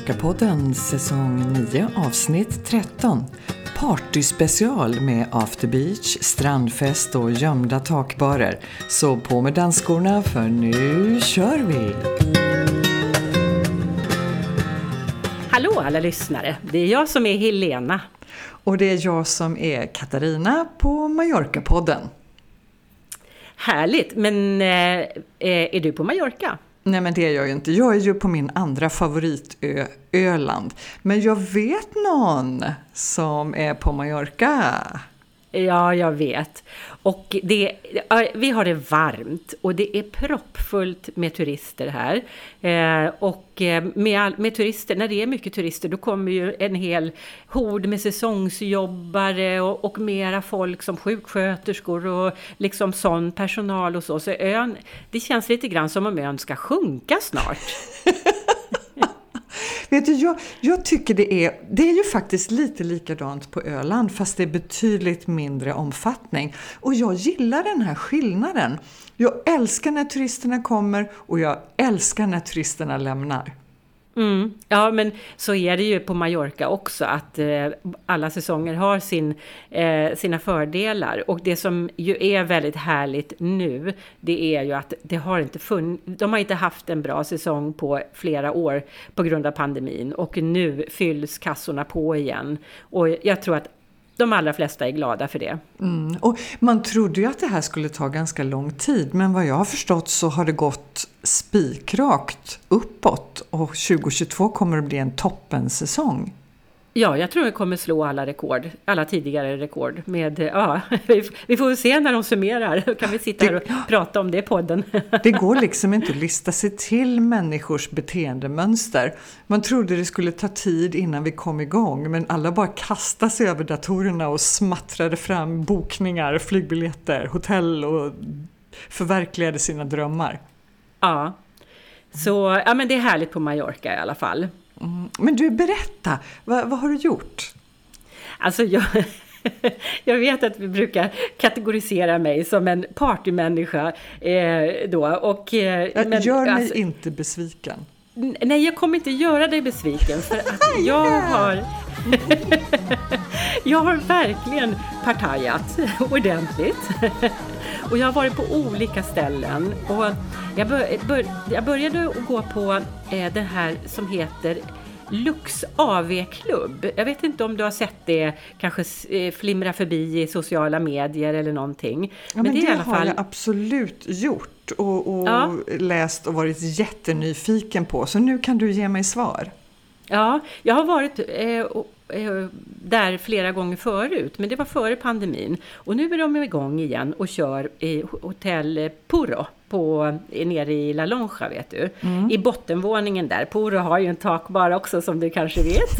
Mallorca-podden säsong 9 avsnitt 13. Partyspecial med after beach, strandfest och gömda takbarer. Så på med dansskorna för nu kör vi! Hallå alla lyssnare! Det är jag som är Helena. Och det är jag som är Katarina på Mallorca-podden. Härligt! Men eh, är du på Mallorca? Nej men det är jag ju inte. Jag är ju på min andra favoritö, Öland. Men jag vet någon som är på Mallorca. Ja, jag vet. Och det, vi har det varmt och det är proppfullt med turister här. Eh, och eh, med, med turister, när det är mycket turister, då kommer ju en hel hord med säsongsjobbare och, och mera folk som sjuksköterskor och liksom sån personal och så. Så ön, det känns lite grann som om ön ska sjunka snart. Vet du, jag, jag tycker det är, det är ju faktiskt lite likadant på Öland fast det är betydligt mindre omfattning. Och jag gillar den här skillnaden. Jag älskar när turisterna kommer och jag älskar när turisterna lämnar. Mm. Ja, men så är det ju på Mallorca också, att eh, alla säsonger har sin, eh, sina fördelar. Och det som ju är väldigt härligt nu, det är ju att det har inte funn- de har inte haft en bra säsong på flera år på grund av pandemin. Och nu fylls kassorna på igen. Och jag tror att de allra flesta är glada för det. Mm. Och man trodde ju att det här skulle ta ganska lång tid men vad jag har förstått så har det gått spikrakt uppåt och 2022 kommer att bli en toppensäsong. Ja, jag tror vi kommer slå alla rekord, alla tidigare rekord. Med, ja, vi får se när de summerar, då kan vi sitta här och det, prata om det i podden. Det går liksom inte att lista sig till människors beteendemönster. Man trodde det skulle ta tid innan vi kom igång, men alla bara kastade sig över datorerna och smattrade fram bokningar, flygbiljetter, hotell och förverkligade sina drömmar. Ja, så ja, men det är härligt på Mallorca i alla fall. Mm. Men du, berätta, vad, vad har du gjort? Alltså jag, jag vet att vi brukar kategorisera mig som en partymänniska eh, då. Och, eh, men, Gör mig alltså, inte besviken. Nej, jag kommer inte göra dig besviken för att jag har jag har verkligen partajat ordentligt. Och jag har varit på olika ställen. Och jag, bör, jag började att gå på eh, det här som heter Lux AV-klubb. Jag vet inte om du har sett det kanske eh, flimra förbi i sociala medier eller någonting. Ja, men, men det, det i alla fall... har jag absolut gjort och, och ja. läst och varit jättenyfiken på. Så nu kan du ge mig svar. Ja, jag har varit eh, Eh, Eh, där flera gånger förut, men det var före pandemin. Och nu är de igång igen och kör i hotell Puro på, nere i La Lonja, vet du. Mm. I bottenvåningen där. Poro har ju en takbar också som du kanske vet.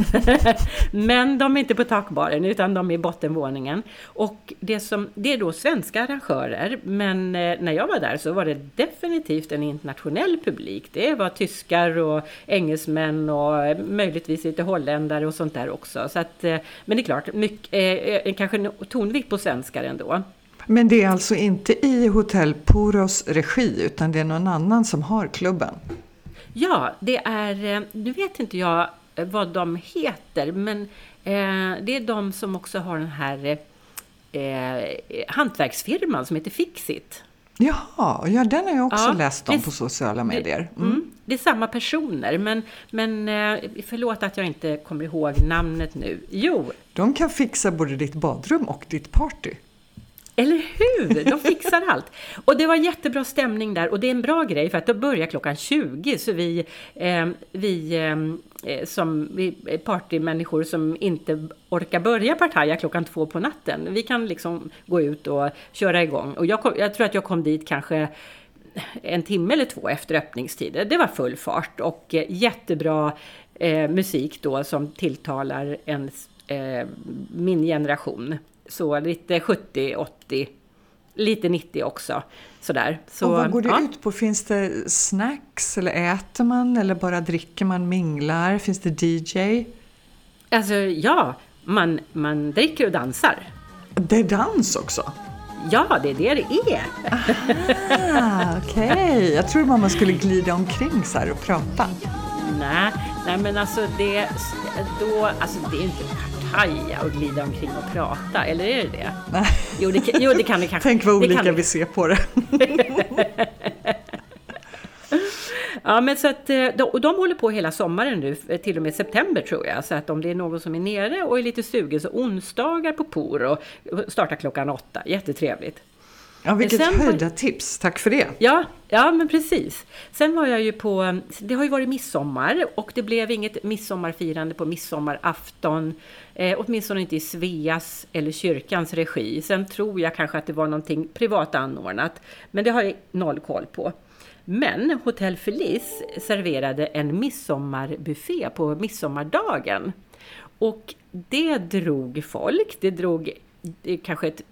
Men de är inte på takbaren utan de är i bottenvåningen. Och det, som, det är då svenska arrangörer. Men eh, när jag var där så var det definitivt en internationell publik. Det var tyskar och engelsmän och möjligtvis lite holländare och sånt där också. Så att, eh, men det är klart, mycket, eh, kanske tonvikt på svenskar ändå. Men det är alltså inte i Hotell Poros regi utan det är någon annan som har klubben? Ja, det är, eh, nu vet inte jag eh, vad de heter, men eh, det är de som också har den här eh, hantverksfirman som heter Fixit. Jaha, ja den har jag också ja, läst om det, på sociala medier. Mm. Mm, det är samma personer, men, men förlåt att jag inte kommer ihåg namnet nu. Jo. De kan fixa både ditt badrum och ditt party. Eller hur! De fixar allt. Och det var jättebra stämning där och det är en bra grej för att då börjar klockan 20 så vi, eh, vi ehm, eh, som vi partymänniskor som inte orkar börja partaja klockan två på natten. Vi kan liksom gå ut och köra igång. Och jag, kom, jag tror att jag kom dit kanske en timme eller två efter öppningstid. Det var full fart och eh, jättebra eh, musik då som tilltalar ens, eh, min generation. Så lite 70, 80, lite 90 också. Sådär. Så, och vad går det ja. ut på? Finns det snacks eller äter man eller bara dricker man, minglar? Finns det DJ? Alltså ja, man, man dricker och dansar. Det är dans också? Ja, det är det det är. Okej, okay. jag tror man skulle glida omkring så här och prata. Nej, Nej men alltså det, då, alltså det är inte partaja och glida omkring och prata, eller är det det? Nej. Jo, det, jo, det kan vi kanske. Tänk vad olika kan vi ser på det. Ja, men så att, eh, de, och de håller på hela sommaren nu, till och med september tror jag. Så att om det är någon som är nere och är lite sugen så onsdagar på Poro startar klockan åtta. Jättetrevligt. Ja, vilket Sen var- höjda tips. Tack för det. Ja, ja, men precis. Sen var jag ju på, det har ju varit midsommar och det blev inget midsommarfirande på midsommarafton. Eh, åtminstone inte i Sveas eller kyrkans regi. Sen tror jag kanske att det var någonting privat anordnat. Men det har jag noll koll på. Men Hotell Feliz serverade en midsommarbuffé på midsommardagen. Och det drog folk. Det drog det kanske ett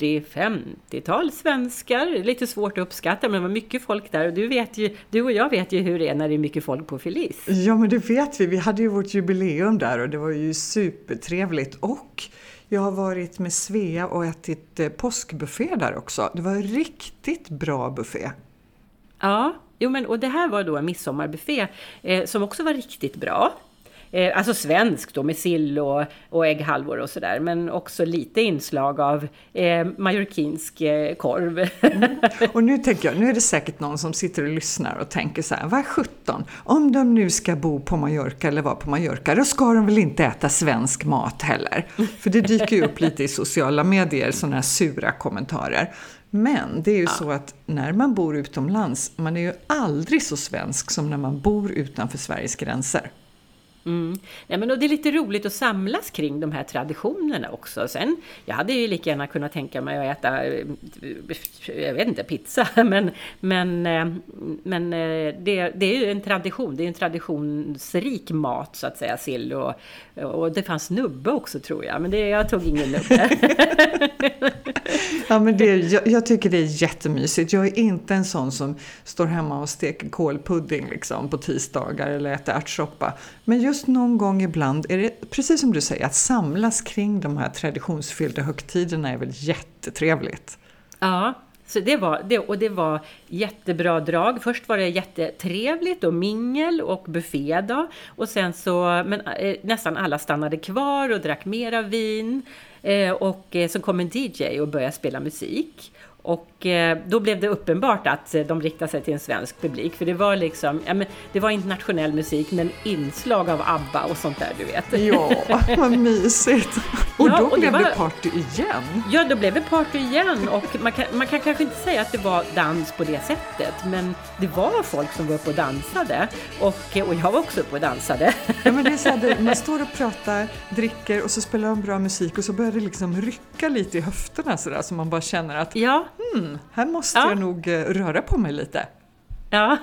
40-50-tal svenskar. Lite svårt att uppskatta, men det var mycket folk där. Och du, vet ju, du och jag vet ju hur det är när det är mycket folk på Feliz. Ja, men det vet vi. Vi hade ju vårt jubileum där och det var ju supertrevligt. Och jag har varit med Svea och ätit eh, påskbuffé där också. Det var en riktigt bra buffé. Ja, jo men och det här var då en midsommarbuffé eh, som också var riktigt bra. Eh, alltså svensk då med sill och, och ägghalvor och sådär. Men också lite inslag av eh, mallorquinsk eh, korv. Och nu tänker jag, nu är det säkert någon som sitter och lyssnar och tänker så här, vad 17? Om de nu ska bo på Mallorca eller vara på Mallorca, då ska de väl inte äta svensk mat heller? För det dyker ju upp lite i sociala medier, sådana här sura kommentarer. Men det är ju så att när man bor utomlands, man är ju aldrig så svensk som när man bor utanför Sveriges gränser. Mm. Ja, men och det är lite roligt att samlas kring de här traditionerna också. Sen, jag hade ju lika gärna kunnat tänka mig att äta, eh, jag vet inte, pizza. Men, men, eh, men eh, det, det är ju en tradition, det är en traditionsrik mat så att säga, sill och, och det fanns nubbe också tror jag, men det, jag tog ingen nubbe. Ja, men det, jag, jag tycker det är jättemysigt. Jag är inte en sån som står hemma och steker kålpudding liksom, på tisdagar eller äter ärtsoppa. Men just någon gång ibland är det, precis som du säger, att samlas kring de här traditionsfyllda högtiderna är väl jättetrevligt. Ja, så det var, det, och det var jättebra drag. Först var det jättetrevligt och mingel och buffé då. Och sen så, men eh, nästan alla stannade kvar och drack mera vin. Eh, och eh, så kom en DJ och började spela musik. Och eh, då blev det uppenbart att eh, de riktade sig till en svensk publik. För det var liksom, ja men det var internationell musik men inslag av ABBA och sånt där du vet. Ja, vad mysigt! Och Ja, då och det blev det, var- party igen. Ja, då blev det party igen och man kan, man kan kanske inte säga att det var dans på det sättet, men det var folk som var uppe och dansade och, och jag var också uppe och dansade. Ja, men det är så här, det- man står och pratar, dricker och så spelar de bra musik och så börjar det liksom rycka lite i höfterna sådär så man bara känner att Ja, hmm, här måste Ja. jag nog eh, röra på mig lite. ja.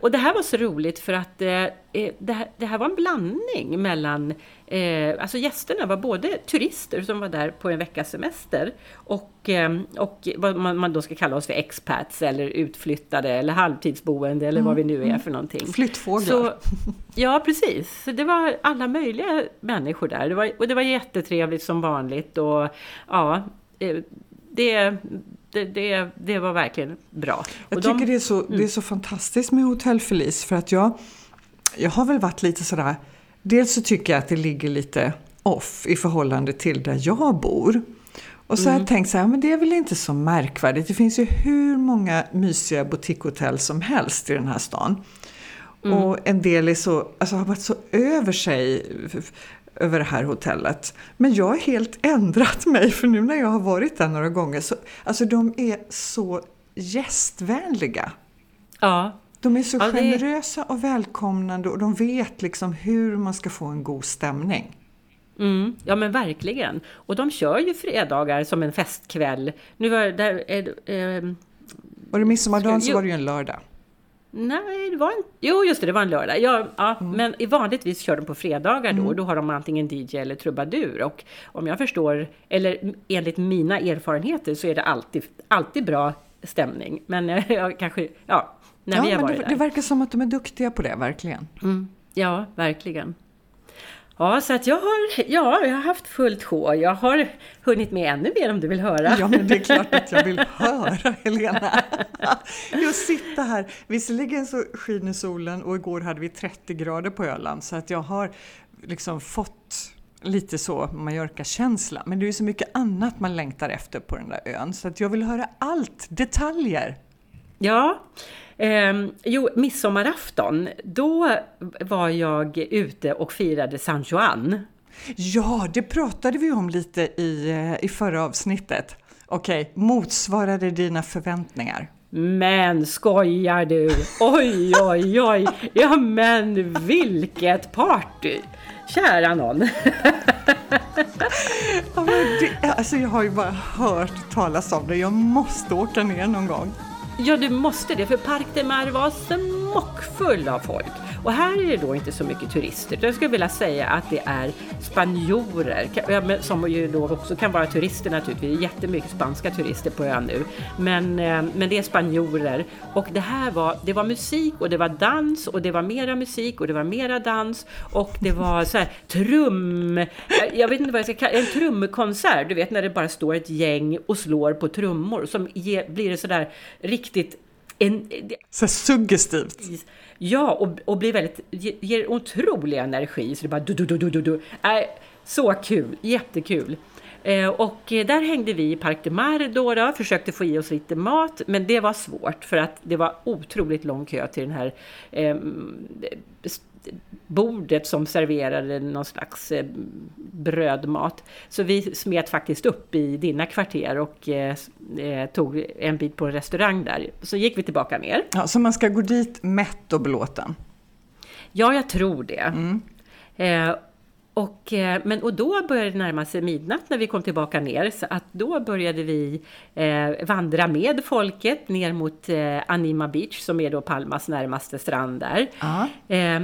Och det här var så roligt för att eh, eh, det, här, det här var en blandning mellan, eh, alltså gästerna var både turister som var där på en veckas semester och, eh, och vad man, man då ska kalla oss för expats eller utflyttade eller halvtidsboende eller vad vi nu är för någonting. Flyttfåglar. Så, ja, precis. Det var alla möjliga människor där. Det var, och det var jättetrevligt som vanligt. Och ja, eh, det, det, det, det var verkligen bra. Jag och tycker de, Mm. det, är så, det är så fantastiskt med Hotell Feliz för att jag, jag har väl varit lite sådär, dels så tycker jag att det ligger lite off i förhållande till där jag bor. Och så har Mm. jag tänkt så här, men det är väl inte så märkvärdigt. Det finns ju hur många mysiga boutiquehotell som helst i den här stan. Mm. Och en del är så, alltså har varit så över sig över det här hotellet. Men jag har helt ändrat mig för nu när jag har varit där några gånger så, alltså de är så gästvänliga. ja, De är så Ja, generösa och välkomnande och de vet liksom hur man ska få en god stämning. mm, ja, men verkligen. Och de kör ju fredagar som en festkväll. Nu var det där... Eh, eh, Var det midsommardagen så var det ju en lördag. Nej, det var en... Jo, just det, det var en lördag. Ja, ja, Men i vanligtvis kör de på fredagar då. och Då har de antingen DJ eller trubadur. Och om jag förstår, eller enligt mina erfarenheter, så är det alltid, alltid bra stämning. Men eh, jag kanske, ja, när vi ja, har men varit det, där. det verkar som att de är duktiga på det, verkligen. Mm, ja, verkligen. Ja, så att jag har, ja, jag har haft fullt sjå. Jag har hunnit med ännu mer om du vill höra. Ja, men det är klart att jag vill höra, Helena. Jag sitter här. Visserligen så skiner solen och igår hade vi 30 grader på Öland så att jag har liksom fått lite så Mallorca-känsla. Men det är ju så mycket annat man längtar efter på den där ön så att jag vill höra allt, detaljer. Ja, eh, jo, midsommarafton, då var jag ute och firade San Juan. Ja, det pratade vi om lite i, eh, i förra avsnittet. Okej, motsvarade dina förväntningar? Men skojar du? Oj, oj, oj! Ja, men vilket party! Kära någon! alltså jag har ju bara hört talas om det. Jag måste åka ner någon gång. Ja, du måste det, för Parc des Mar var smockfull av folk. Och här är det då inte så mycket turister. Jag skulle vilja säga att det är spanjorer, som ju då också kan vara turister naturligtvis. Det är jättemycket spanska turister på ön nu. Men, eh, men det är spanjorer. Och det här var, det var musik och det var dans och det var mera musik och det var mera dans. Och det var så här trum... Jag vet inte vad jag ska kalla En trumkonsert, du vet när det bara står ett gäng och slår på trummor. Som ger, blir det sådär riktigt en, så suggestivt. Ja, och, och blir väldigt, ger otrolig energi. Så det bara du, du, du, du, du. Äh, så kul, jättekul. Eh, och eh, där hängde vi i Parc de Mar då, då, försökte få i oss lite mat, men det var svårt för att det var otroligt lång kö till den här eh, eh bordet som serverade någon slags eh, brödmat. Så vi smet faktiskt upp i dina kvarter och eh, eh, tog en bit på en restaurang där. Så gick vi tillbaka ner. Ja, så man ska gå dit mätt och belåten? Ja, jag tror det. Mm. Eh, och, eh, men, och då började det närma sig midnatt när vi kom tillbaka ner. Så att då började vi eh, vandra med folket ner mot eh, Anima Beach som är då Palmas närmaste strand där. Eh,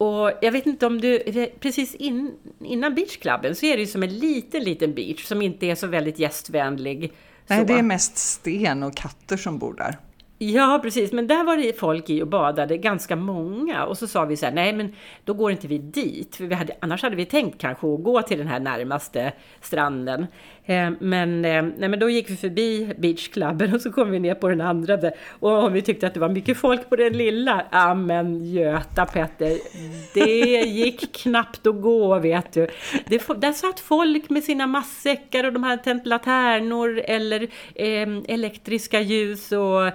och jag vet inte om du, precis in, innan beachklubben så är det ju som en liten, liten beach som inte är så väldigt gästvänlig. Nej, så. det är mest sten och katter som bor där. Ja, precis. Men där var det folk i och badade, ganska många. Och så sa vi så här, nej men då går inte vi dit. För vi hade, annars hade vi tänkt kanske att gå till den här närmaste stranden. Eh, men, eh, nej, men då gick vi förbi beachklubben och så kom vi ner på den andra. Och vi tyckte att det var mycket folk på den lilla. Ja men Göta Petter, det gick knappt att gå vet du. Det, där satt folk med sina massäckar och de här tänt laternor eller eh, elektriska ljus. Och,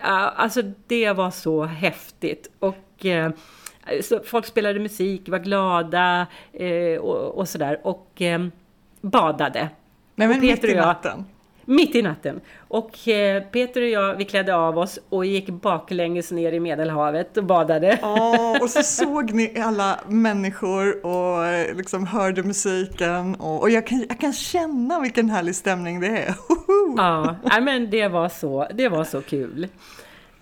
alltså det var så häftigt. Och eh, folk spelade musik, var glada eh, och, och sådär. Och eh, badade. Nej, men mitt i natten? Mitt i natten. Och eh, Peter och jag, vi klädde av oss och gick baklänges ner i Medelhavet och badade. Oh, och så såg ni alla människor och eh, liksom hörde musiken. Och, och jag, kan, jag kan känna vilken härlig stämning det är. ja, men det var, så, det var så kul.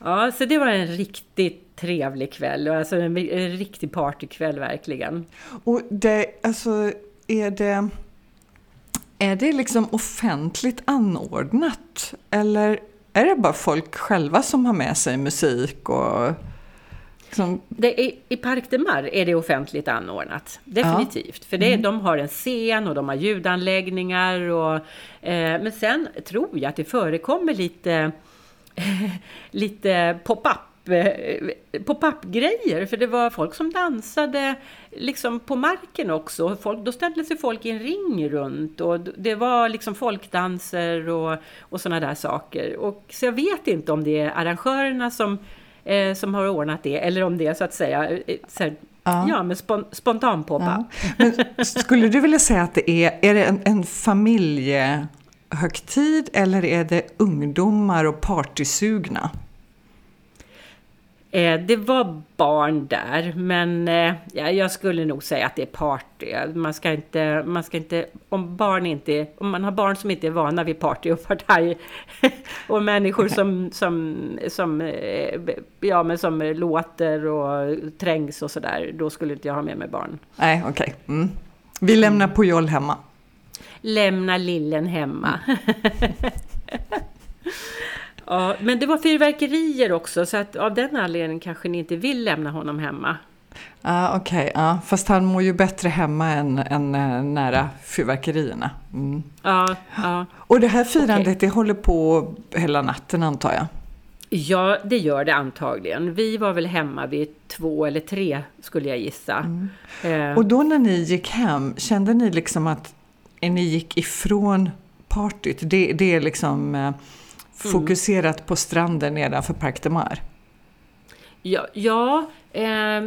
Ja, så det var en riktigt trevlig kväll. Alltså en, en riktig partykväll verkligen. Och det, alltså, är det är det liksom offentligt anordnat? Eller är det bara folk själva som har med sig musik och... Liksom... Det är, I Parc de Mar är det offentligt anordnat, definitivt. Ja. För det, mm. de har en scen och de har ljudanläggningar. Och, eh, men sen tror jag att det förekommer lite, lite pop-up Eh, pop-up-grejer. För det var folk som dansade liksom på marken också. Folk, då ställde sig folk i en ring runt och det var liksom folkdanser och, och sådana där saker. Och, så jag vet inte om det är arrangörerna som, eh, som har ordnat det eller om det är så att säga eh, så här, Ja. ja, men spon spontan ja. Skulle du vilja säga att det är, är det en, en familjehögtid eller är det ungdomar och partysugna? Eh, det var barn där, men eh, jag skulle nog säga att det är party. Man ska inte, man ska inte, om barn inte, om man har barn som inte är vana vid party och partaj och människor som, som, som, eh, ja, men som låter och trängs och sådär, då skulle inte jag ha med mig barn. Nej, okej. Okay. Mm. Vi lämnar Pujol hemma. Lämna lillen hemma. Ja, men det var fyrverkerier också, så att av den anledningen kanske ni inte vill lämna honom hemma. Ah, Okej, okay, ah. fast han mår ju bättre hemma än, än äh, nära fyrverkerierna. Mm. Ja, ja. Och det här firandet okay. det håller på hela natten antar jag? Ja, det gör det antagligen. Vi var väl hemma vid två eller tre skulle jag gissa. Mm. Eh. Och då när ni gick hem, kände ni liksom att ni gick ifrån partyt? Det, det är liksom eh, fokuserat på stranden nedanför Parc de Mar? Ja, ja eh,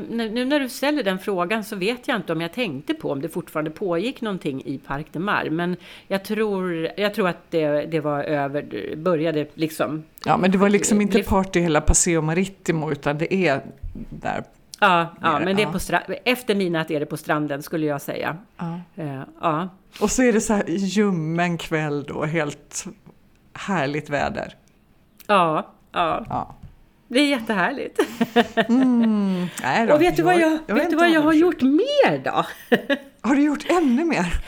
nu när du ställer den frågan så vet jag inte om jag tänkte på om det fortfarande pågick någonting i Parc de Mar. Men jag tror, jag tror att det, det var över, började liksom... Ja, men det var liksom inte party hela Paseo Maritimo utan det är där Ja, ja men det är på stra- efter midnatt är det på stranden skulle jag säga. Ja. Uh, ja. Och så är det så här ljummen kväll då, helt härligt väder. Ja, ja. ja. Det är jättehärligt. Mm, då, och vet du vad jag, jag vet du vad jag har gjort mer då? Har du gjort ännu mer?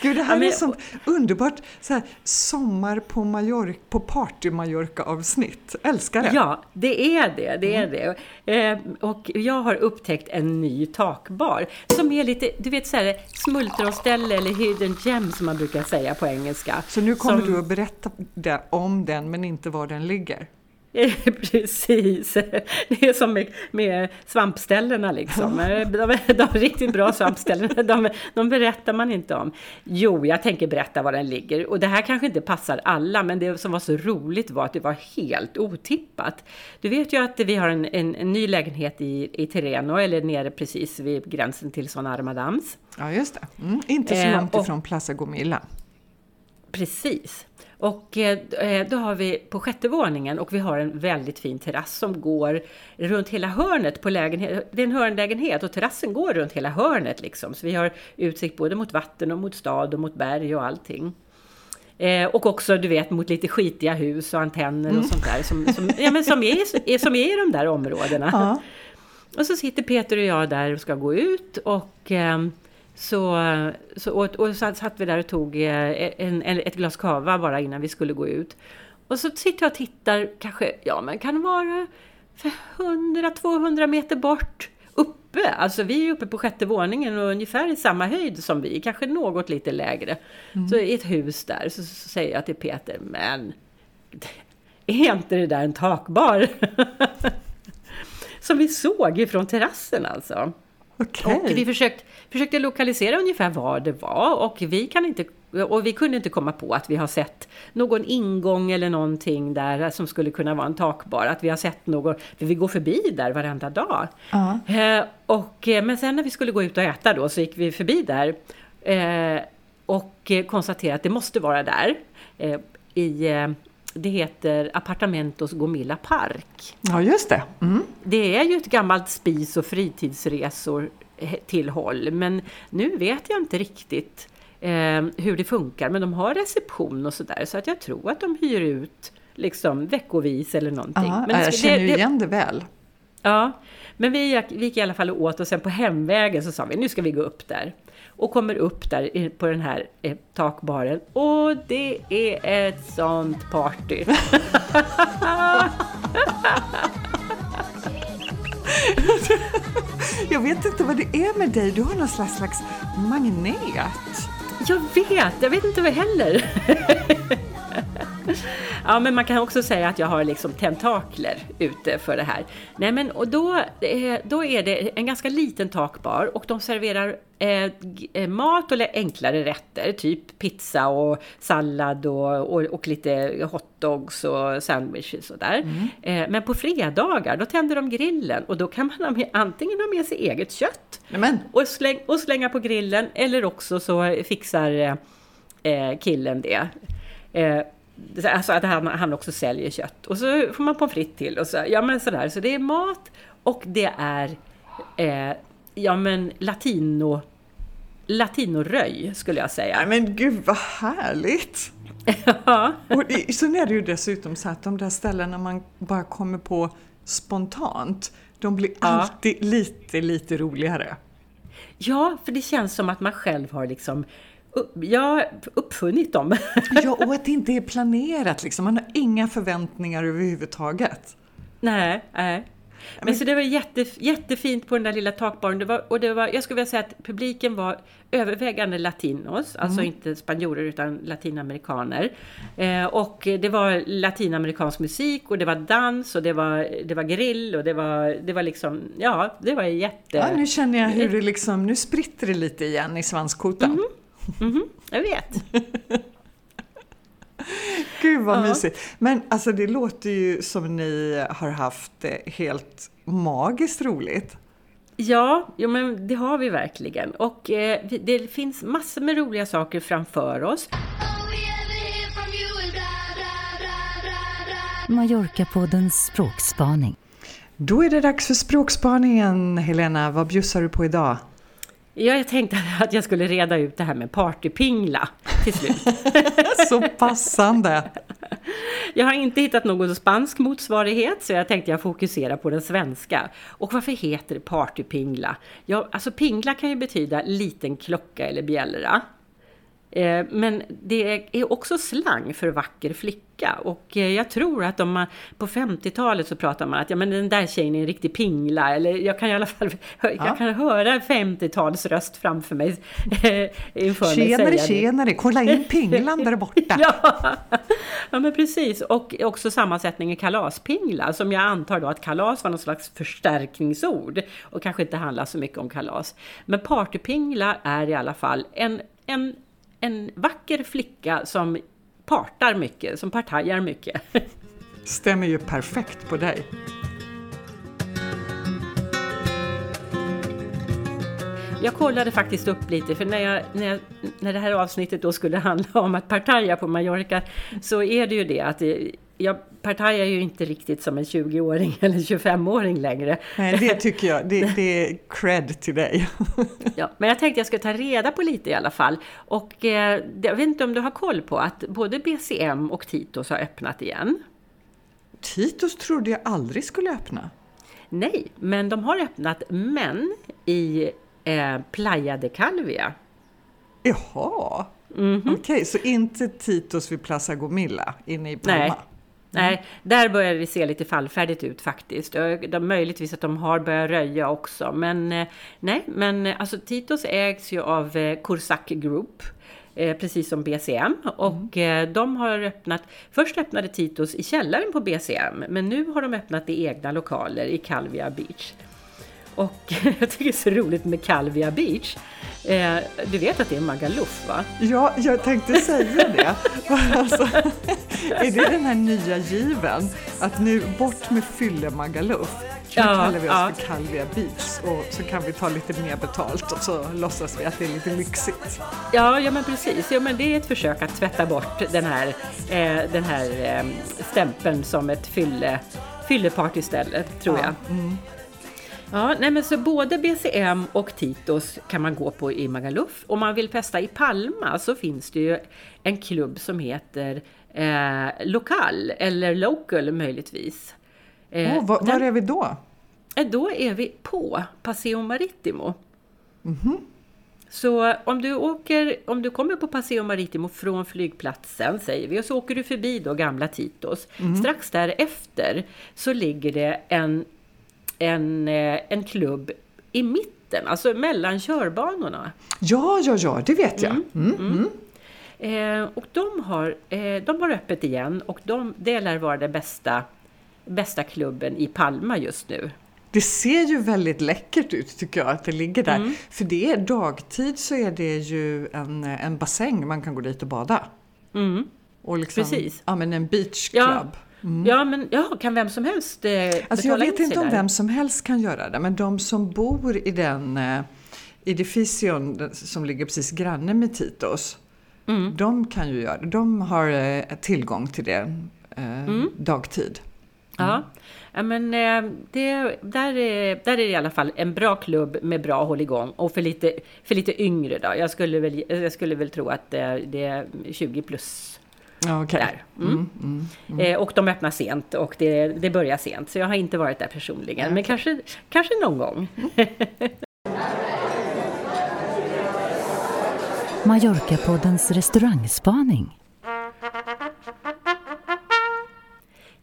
Gud, det här ja, men, är sånt underbart så här, sommar på, Mallorca, på party-Mallorca-avsnitt. Älskar det! Ja, det är det. det, är mm. det. Eh, och jag har upptäckt en ny takbar som är lite, du vet så här, smultronställe eller hidden gem som man brukar säga på engelska. Så nu kommer som, du att berätta om den men inte var den ligger? Precis, det är som med, med svampställena liksom. De, de riktigt bra svampställena, de, de, berättar man inte om. Jo, jag tänker berätta var den ligger. Och det här kanske inte passar alla, men det som var så roligt var att det var helt otippat. Du vet ju att vi har en, en, en ny lägenhet i, i Terreno, eller nere precis vid gränsen till Son Armadams. Ja, just det. Mm, inte så långt ifrån eh, och, Plaza Gomilla. Precis. Och eh, då har vi på sjätte våningen och vi har en väldigt fin terrass som går runt hela hörnet på lägenheten. Det är en hörnlägenhet och terrassen går runt hela hörnet liksom. Så vi har utsikt både mot vatten och mot stad och mot berg och allting. Eh, och också du vet mot lite skitiga hus och antenner mm. och sånt där som, som, ja, men som, är, som är i de där områdena. Ja. Och så sitter Peter och jag där och ska gå ut och eh, så, så, och, och så satt vi där och tog eh, en, en, ett glas kava bara innan vi skulle gå ut. Och så sitter jag och tittar, kanske, ja men kan det vara 100-200 meter bort uppe. Alltså vi är uppe på sjätte våningen och ungefär i samma höjd som vi, kanske något lite lägre. Mm. Så i ett hus där så, så, säger jag till Peter, men är inte det där en takbar? som vi såg ifrån terrassen alltså. Okay. Och vi försökte, försökte lokalisera ungefär var det var och vi, kan inte, och vi kunde inte komma på att vi har sett någon ingång eller någonting där som skulle kunna vara en takbar. Att vi har sett någon, för vi går förbi där varenda dag. Uh. Och, eh, men sen när vi skulle gå ut och äta då så gick vi förbi där eh, och konstaterade att det måste vara där. I, det heter Apartamentos Gomilla Park. Ja, just det. Mm. Det är ju ett gammalt spis och fritidsresor tillhåll, men nu vet jag inte riktigt eh, hur det funkar. Men de har reception och sådär, så att jag tror att de hyr ut liksom veckovis eller någonting. Ja, men jag känner ju igen det väl. Ja, men vi, vi gick i alla fall åt och sen på hemvägen så sa vi nu ska vi gå upp där och kommer upp där på den här eh, takbaren och det är ett sånt party. Jag vet inte vad det är med dig, du har någon slags, slags magnet. Jag vet, jag vet inte vad heller. ja, men man kan också säga att jag har liksom tentakler ute för det här. Nej, men och då, eh, då är det en ganska liten takbar och de serverar eh, eh, mat eller enklare rätter, typ pizza och sallad och, och, och lite hotdogs och sandwiches och där. Mm. Eh, men på fredagar, då tänder de grillen och då kan man ha med, antingen ha med sig eget kött och, släng, och, slänga på grillen eller också så fixar eh, killen det. Eh, Alltså att han, han också säljer kött. Och så får man pommes frites till och så, ja men sådär. Så det är mat och det är eh, ja men latino latinoröj skulle jag säga. Men gud vad härligt! ja. Och sen är det ju dessutom så att de där ställena man bara kommer på spontant, de blir ja. alltid lite, lite roligare. Ja, för det känns som att man själv har liksom Ja, uppfunnit dem. ja, och att det inte är planerat liksom. Man har inga förväntningar överhuvudtaget. Nej, nej. Men så det var jätte, jättefint på den där lilla takbaren. Det var, och det var, jag skulle vilja säga att publiken var övervägande latinos, alltså inte spanjorer utan latinamerikaner. Eh, och det var latinamerikansk musik och det var dans och det var, det var grill och det var, det var liksom, ja, det var jätte... Ja, nu känner jag hur det liksom, nu spritter det lite igen i svanskotan. Mhm, jag vet. Gud vad Ja. mysigt. Men alltså det låter ju som ni har haft det helt magiskt roligt. Ja, jo, men det har vi verkligen. Och eh, det finns massor med roliga saker framför oss. Mallorca-poddens språkspaning. Då är det dags för språkspaningen. Helena, vad bjussar du på idag? Ja, jag tänkte att jag skulle reda ut det här med partypingla till slut. Så passande! Jag har inte hittat någon spansk motsvarighet så jag tänkte jag fokusera på den svenska. Och varför heter det partypingla? Ja, alltså pingla kan ju betyda liten klocka eller bjällra. Eh, Men det är också slang för vacker flicka och eh, jag tror att om man på 50-talet så pratar man att ja men den där tjejen är en riktig pingla eller jag kan i alla fall jag kan höra en 50-talsröst framför mig eh, inför mig Tjenare, det. tjenare! Kolla in pinglan där borta! Ja. ja, men precis. Och också sammansättningen kalaspingla som jag antar då att kalas var någon slags förstärkningsord och kanske inte handlar så mycket om kalas. Men partypingla är i alla fall en, en, en vacker flicka som partar mycket, som partajar mycket. Stämmer ju perfekt på dig. Jag kollade faktiskt upp lite, för när, jag, när, jag, när det här avsnittet då skulle handla om att partaja på Mallorca, så är det ju det att det, jag partajar ju inte riktigt som en 20-åring eller 25-åring längre. Nej, det tycker jag, det, det är cred till dig. Ja, men jag tänkte jag skulle ta reda på lite i alla fall. Och eh, jag vet inte om du har koll på att både BCM och Titos har öppnat igen? Titos trodde jag aldrig skulle öppna. Nej, men de har öppnat, men i eh, Playa de Calvia. Jaha, Mhm. okej, så inte Titos vid Plaza Gomilla inne i Palma? Nej. Nej, där börjar det se lite fallfärdigt ut faktiskt. Och De, möjligtvis att de har börjat röja också. Men eh, nej, men eh, alltså Titos ägs ju av eh, Corsac Group. Eh, precis som BCM. Och eh, de har öppnat, först öppnade Titos i källaren på BCM. Men nu har de öppnat i egna lokaler i Calvia Beach. Och jag tycker det är så roligt med Calvia Beach. Eh, du vet att det är Magaluf va? Ja, jag tänkte säga det. Alltså, är det den här nya given? Att nu bort med fylle-Magaluf. Nu Ja, kallar vi oss ja. för Calvia Beach och så kan vi ta lite mer betalt och så låtsas vi att det är lite lyxigt. Ja, ja men precis. Ja, men det är ett försök att tvätta bort den här, eh, den här eh, stämpeln som ett fylle, fyllepartyställe, tror jag. Ja, nej men så både BCM och Titos kan man gå på i Magaluf. Om man vill festa i Palma så finns det ju en klubb som heter eh, Lokal, eller Local möjligtvis. Eh, Åh, var, var är vi då? Eh, Då är vi på Paseo Marittimo. Så om du, åker, om du kommer på Paseo Marittimo från flygplatsen, säger vi, och så åker du förbi då gamla Titos. Strax därefter så ligger det en, en, eh, en klubb i mitten, alltså mellan körbanorna. Ja, ja, ja, det vet jag. Mm. Mm. Eh, och de har, eh, de har öppet igen och de, det lär vara den bästa, bästa klubben i Palma just nu. Det ser ju väldigt läckert ut tycker jag att det ligger där. Mm. För det är dagtid så är det ju en, en bassäng man kan gå dit och bada. Mm. Och liksom, Precis. Ja, men en beach Ja. Club. Ja, men ja, kan vem som helst eh, Alltså jag vet inte om där? vem som helst kan göra det, men de som bor i den eh, edificion den- som ligger precis granne med Titos, Mm. de kan ju göra det. De har eh, tillgång till det eh, Mm. dagtid. Ja, ja men eh, det, där, är, där är det i alla fall en bra klubb med bra hålligång och för lite, för lite yngre då. Jag skulle väl, jag skulle väl tro att eh, det är 20 plus Okej. där. Mm. Eh, och de öppnar sent och det, det börjar sent. Så jag har inte varit där personligen. Men kanske, kanske någon gång. Mallorca-poddens restaurangspaning.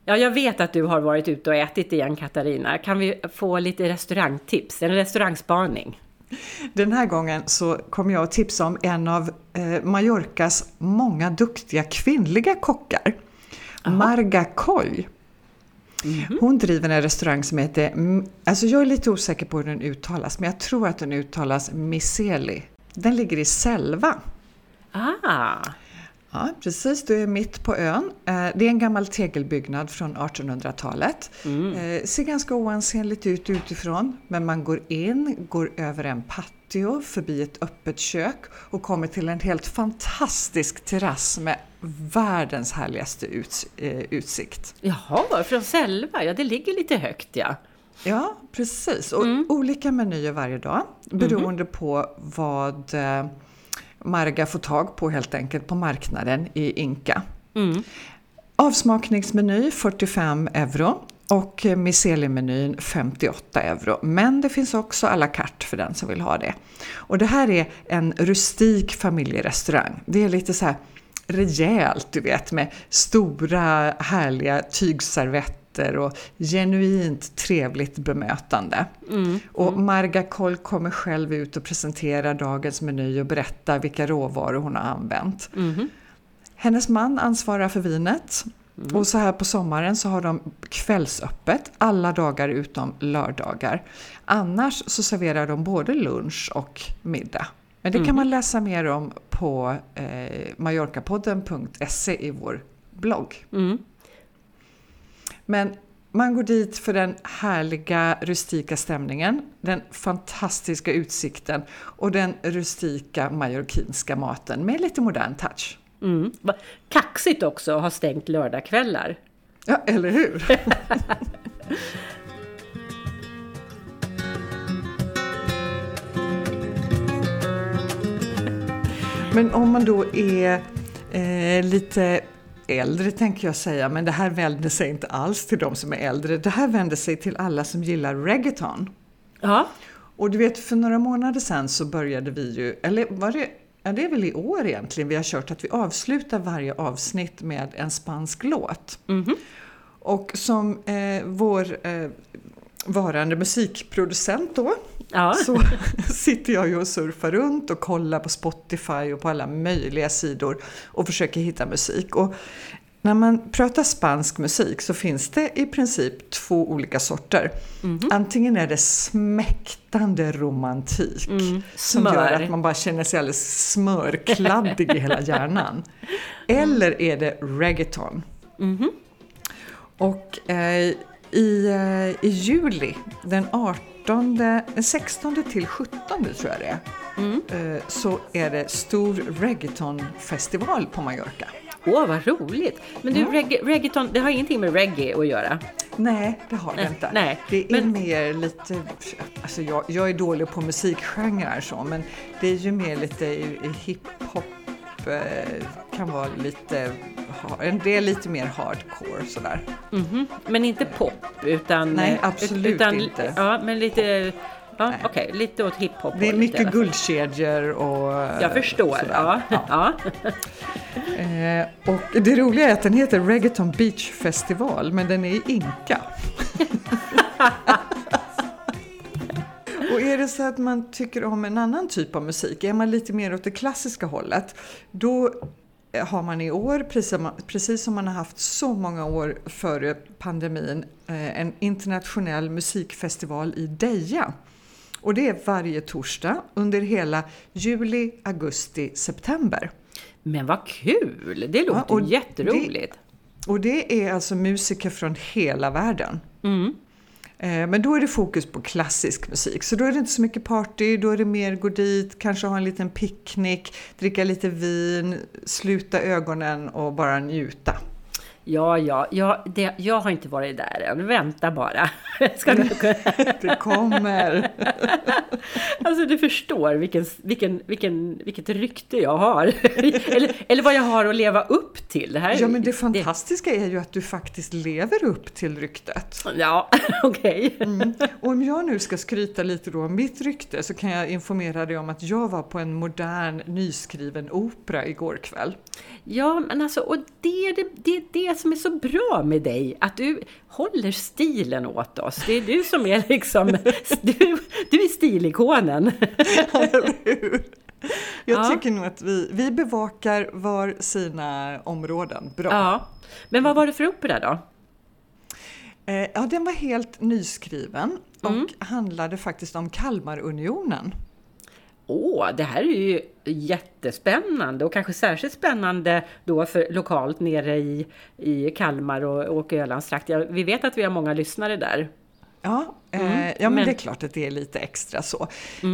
Ja, jag vet att du har varit ute och ätit igen Katarina. Kan vi få lite restaurangtips? En restaurangspaning? Den här gången så kommer jag att tipsa om en av eh, Mallorcas många duktiga kvinnliga kockar. Marga Koy. Hon driver en restaurang som heter, mm, alltså jag är lite osäker på hur den uttalas, men jag tror att den uttalas Miseli. Den ligger i Selva. Ah, Ja, precis. Du är mitt på ön. Eh, Det är en gammal tegelbyggnad från 1800-talet. Eh, Ser ganska oansenligt ut utifrån, men man går in, går över en patio, förbi ett öppet kök och kommer till en helt fantastisk terrass med världens härligaste uts- eh, utsikt. jaha, från Selva. Ja, det ligger lite högt ja. Ja, precis. Och olika menyer varje dag beroende på vad Marga får tag på helt enkelt på marknaden i Inka. Avsmakningsmeny 45 euro och eh, mycelimenyn 58 euro. Men det finns också à la carte för den som vill ha det. Och det här är en rustik familjerestaurang. Det är lite så här rejält, du vet, med stora härliga tygservetter och genuint trevligt bemötande. Och Marga Koll kommer själv ut och presenterar dagens meny och berättar vilka råvaror hon har använt. Hennes man ansvarar för vinet. Och så här på sommaren så har de kvällsöppet alla dagar utom lördagar. Annars så serverar de både lunch och middag. Men det kan man läsa mer om på eh, mallorcapodden.se i vår blogg. Men man går dit för den härliga rustika stämningen, den fantastiska utsikten och den rustika mallorquinska maten med lite modern touch. Mm. Kaxigt också att ha stängt lördagskvällar. Ja, eller hur? Men om man då är eh, lite äldre tänker jag säga, men det här vänder sig inte alls till de som är äldre. Det här vänder sig till alla som gillar reggaeton. Ja, Och du vet, för några månader sedan så började vi ju, eller var det, ja det är väl i år egentligen vi har kört att vi avslutar varje avsnitt med en spansk låt. Och som eh, vår eh, varande musikproducent då, ja. så sitter jag ju och surfar runt och kollar på Spotify och på alla möjliga sidor och försöker hitta musik. Och när man pratar spansk musik så finns det i princip två olika sorter. Antingen är det smäktande romantik som Smör. gör att man bara känner sig alldeles smörkladdig i hela hjärnan. Eller är det reggaeton. Och eh, i, eh, i juli, den 18, den 16 till 17 tror jag det är, eh, så är det stor reggaetonfestival på Mallorca. Åh, vad roligt! Men du, regga- reggaeton, det har ingenting med reggae att göra? Nej, det har det Nej, inte. nej, det är men- mer lite, alltså jag, jag är dålig på musikgenrer så, men det är ju mer lite hiphop, kan vara lite, en del lite mer hardcore sådär. Mhm. Men inte pop, utan... Nej, eh, absolut utan, inte. Ja, men lite... Ja, okej, lite åt hiphop Det är mycket guldkedjor och Jag förstår, sådär. ja. ja. Eh, och det roliga är att den heter Reggaeton Beach Festival, men den är i Inka. är det så att man tycker om en annan typ av musik, är man lite mer åt det klassiska hållet, då eh, har man i år, precis som, man har haft så många år före pandemin, eh, en internationell musikfestival i Deja. Och det är varje torsdag under hela juli, augusti, september. Men vad kul! Det låter och jätteroligt. Och det är alltså musiker från hela världen. Mm. Eh, men då är det fokus på klassisk musik, så då är det inte så mycket party, då är det mer gå dit, kanske ha en liten picknick, dricka lite vin, sluta ögonen och bara njuta. Ja, ja, ja det, jag har inte varit där än. Vänta bara. Ska du, Det kommer! alltså du förstår vilken, vilken, vilken, vilket rykte jag har. eller, eller vad jag har att leva upp till. Det här, Ja, men det fantastiska är ju att du faktiskt lever upp till ryktet. Ja, okej. Mm. Och om jag nu ska skryta lite då om mitt rykte så kan jag informera dig om att jag var på en modern nyskriven opera igår kväll. Ja, men alltså, och det det, det, det som är så bra med dig? Att du håller stilen åt oss. Det är du som är liksom... Du, du är stilikonen. Jag Ja. tycker nog att vi, vi bevakar var sina områden bra. Ja. Men vad var det för opera då? Eh, ja, den var helt nyskriven och Mm. handlade faktiskt om Kalmarunionen. Åh, det här är ju jättespännande och kanske särskilt spännande då för lokalt nere i, i Kalmar och, och Ölandstrakt. Ja, vi vet att vi har många lyssnare där. Ja, eh, ja men, Mm. men- Mm. det är klart att det är lite extra så.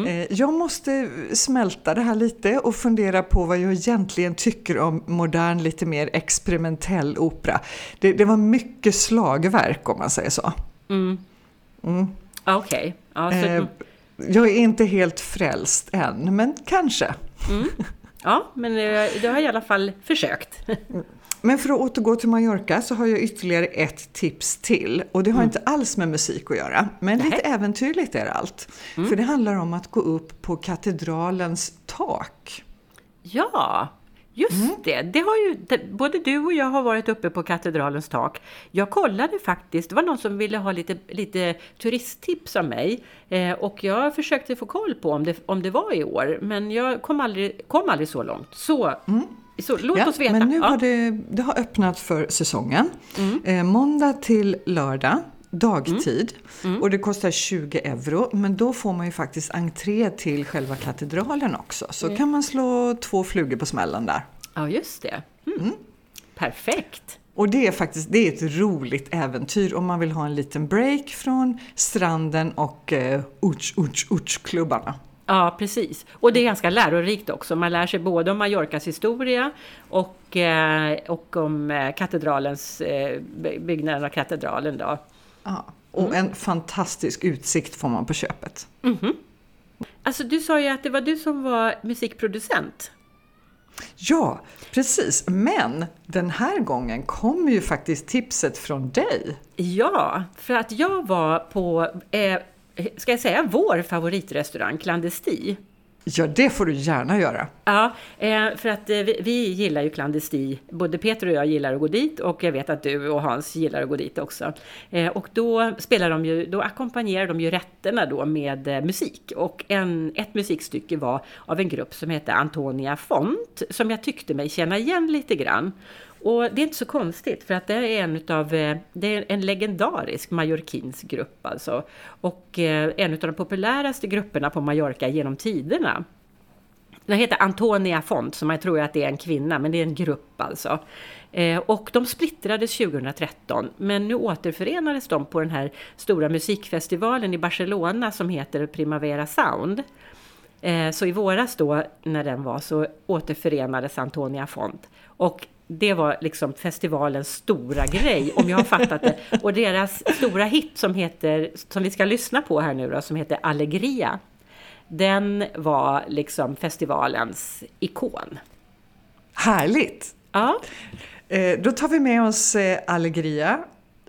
Eh, jag måste smälta det här lite och fundera på vad jag egentligen tycker om modern, lite mer experimentell opera. Det, det var mycket slagverk om man säger så. Ja, Okej. Ja, så, Eh, jag är inte helt frälst än, men kanske. ja, men eh, du har i alla fall försökt. Men för att återgå till Mallorca så har jag ytterligare ett tips till. Och det har inte alls med musik att göra, men lite äventyrligt är det allt. För det handlar om att gå upp på katedralens tak. Ja, just det. det, har ju, det. Både du och jag har varit uppe på katedralens tak. Jag kollade faktiskt, det var någon som ville ha lite, lite turisttips av mig. Eh, och jag försökte få koll på om det, om det var i år, men jag kom aldrig, kom aldrig så långt. Så, så låt Ja, oss veta. Men nu ja. Mm. har det, det har öppnat för säsongen. Eh, måndag till lördag, dagtid. Mm. Och det kostar 20 euro. Men då får man ju faktiskt entré till själva katedralen också. Så Mm. kan man slå två flugor på smällen där. ja, just det. Mm. Perfekt. Och det är faktiskt det är ett roligt äventyr om man vill ha en liten break från stranden och eh, uch, uch, uch-klubbarna. Ja, precis. Och det är ganska lärorikt också. Man lär sig både om Mallorcas historia och, eh, och om eh, katedralens, eh, by- byggnaden av katedralen. Då. Ja. Och en fantastisk utsikt får man på köpet. Alltså, du sa ju att det var du som var musikproducent. Ja, precis. Men den här gången kommer ju faktiskt tipset från dig. Ja, för att jag var på, eh, ska jag säga vår favoritrestaurang, Clandesti. Ja, det får du gärna göra. Ja, eh, för att eh, vi, gillar ju klandesti. Både Peter och jag gillar att gå dit och jag vet att du och Hans gillar att gå dit också. Eh, och då spelar de ju, då ackompanjerar de ju rätterna då med musik. Och en, ett musikstycke var av en grupp som heter Antonia Font, som jag tyckte mig känna igen lite grann. Och det är inte så konstigt för att det är en utav, eh, det är en legendarisk mallorquinsk grupp alltså. Och eh, en av de populäraste grupperna på Mallorca genom tiderna. Den heter Antonia Font, som man tror att det är en kvinna, men det är en grupp alltså. Eh, och de splittrades 2013, men nu återförenades de på den här stora musikfestivalen i Barcelona som heter Primavera Sound. Eh, så i våras då, när den var, så återförenades Antonia Font. Och det var liksom festivalens stora grej, om jag har fattat det. Och deras stora hit som, heter, som vi ska lyssna på här nu då, som heter Allegria. Den var liksom festivalens ikon. Härligt! Ja, Eh, då tar vi med oss eh, Allegria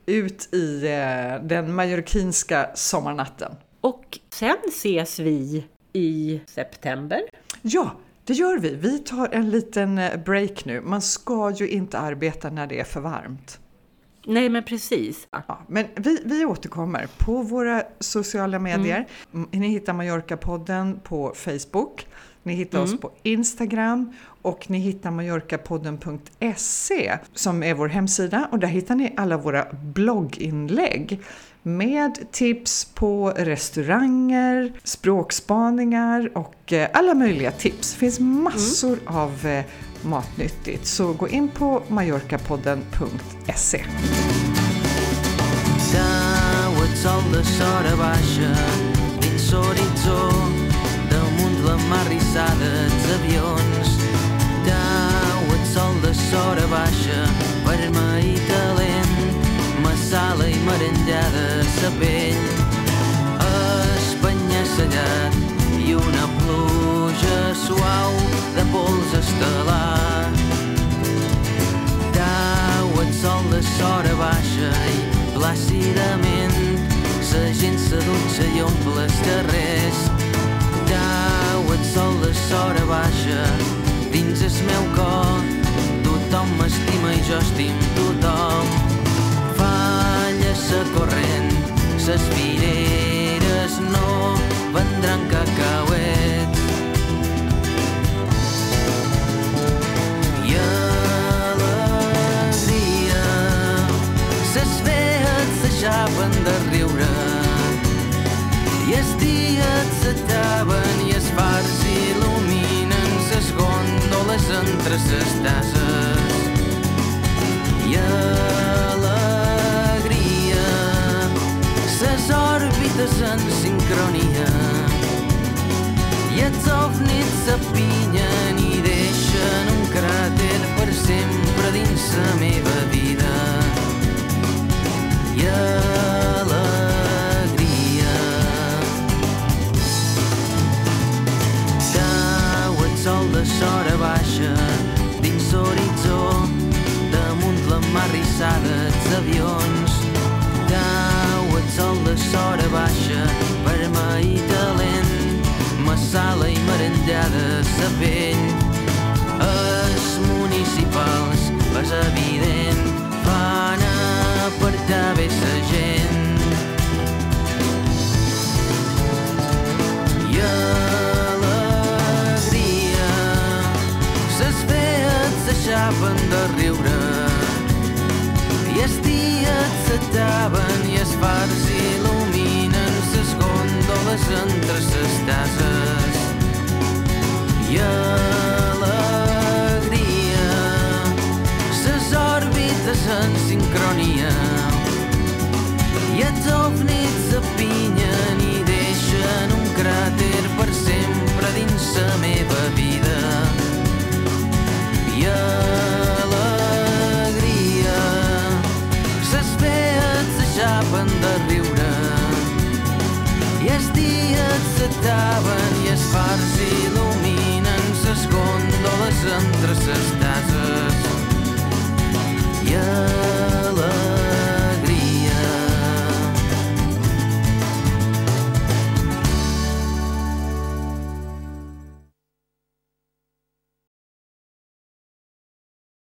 ut i eh, den mallorquinska sommarnatten. och sen ses vi i september. Ja, det gör vi. Vi tar en liten eh, break nu. Man ska ju inte arbeta när det är för varmt. Nej, men precis. Ja, men vi, vi återkommer på våra sociala medier. Mm. Ni hittar Mallorca-podden på Facebook. Ni hittar oss på Instagram och ni hittar mallorcapodden.se som är vår hemsida och där hittar ni alla våra blogginlägg med tips på restauranger, språkspaningar och eh, alla möjliga tips. Det finns massor av eh, matnyttigt så gå in på mallorcapodden.se. L'horitzó damunt la mar rissada avions sora baixa vermell i talent massala i merengada sa pell espanya-sellat i una pluja suau de pols estel·lar Dau el sol de sora baixa i plàcidament la gent se dutxa i omple els carrers. Dau el sol de sora baixa dins el meu cor tothom m'estima i jo estim tothom. Falla sa corrent, ses fireres no vendran que.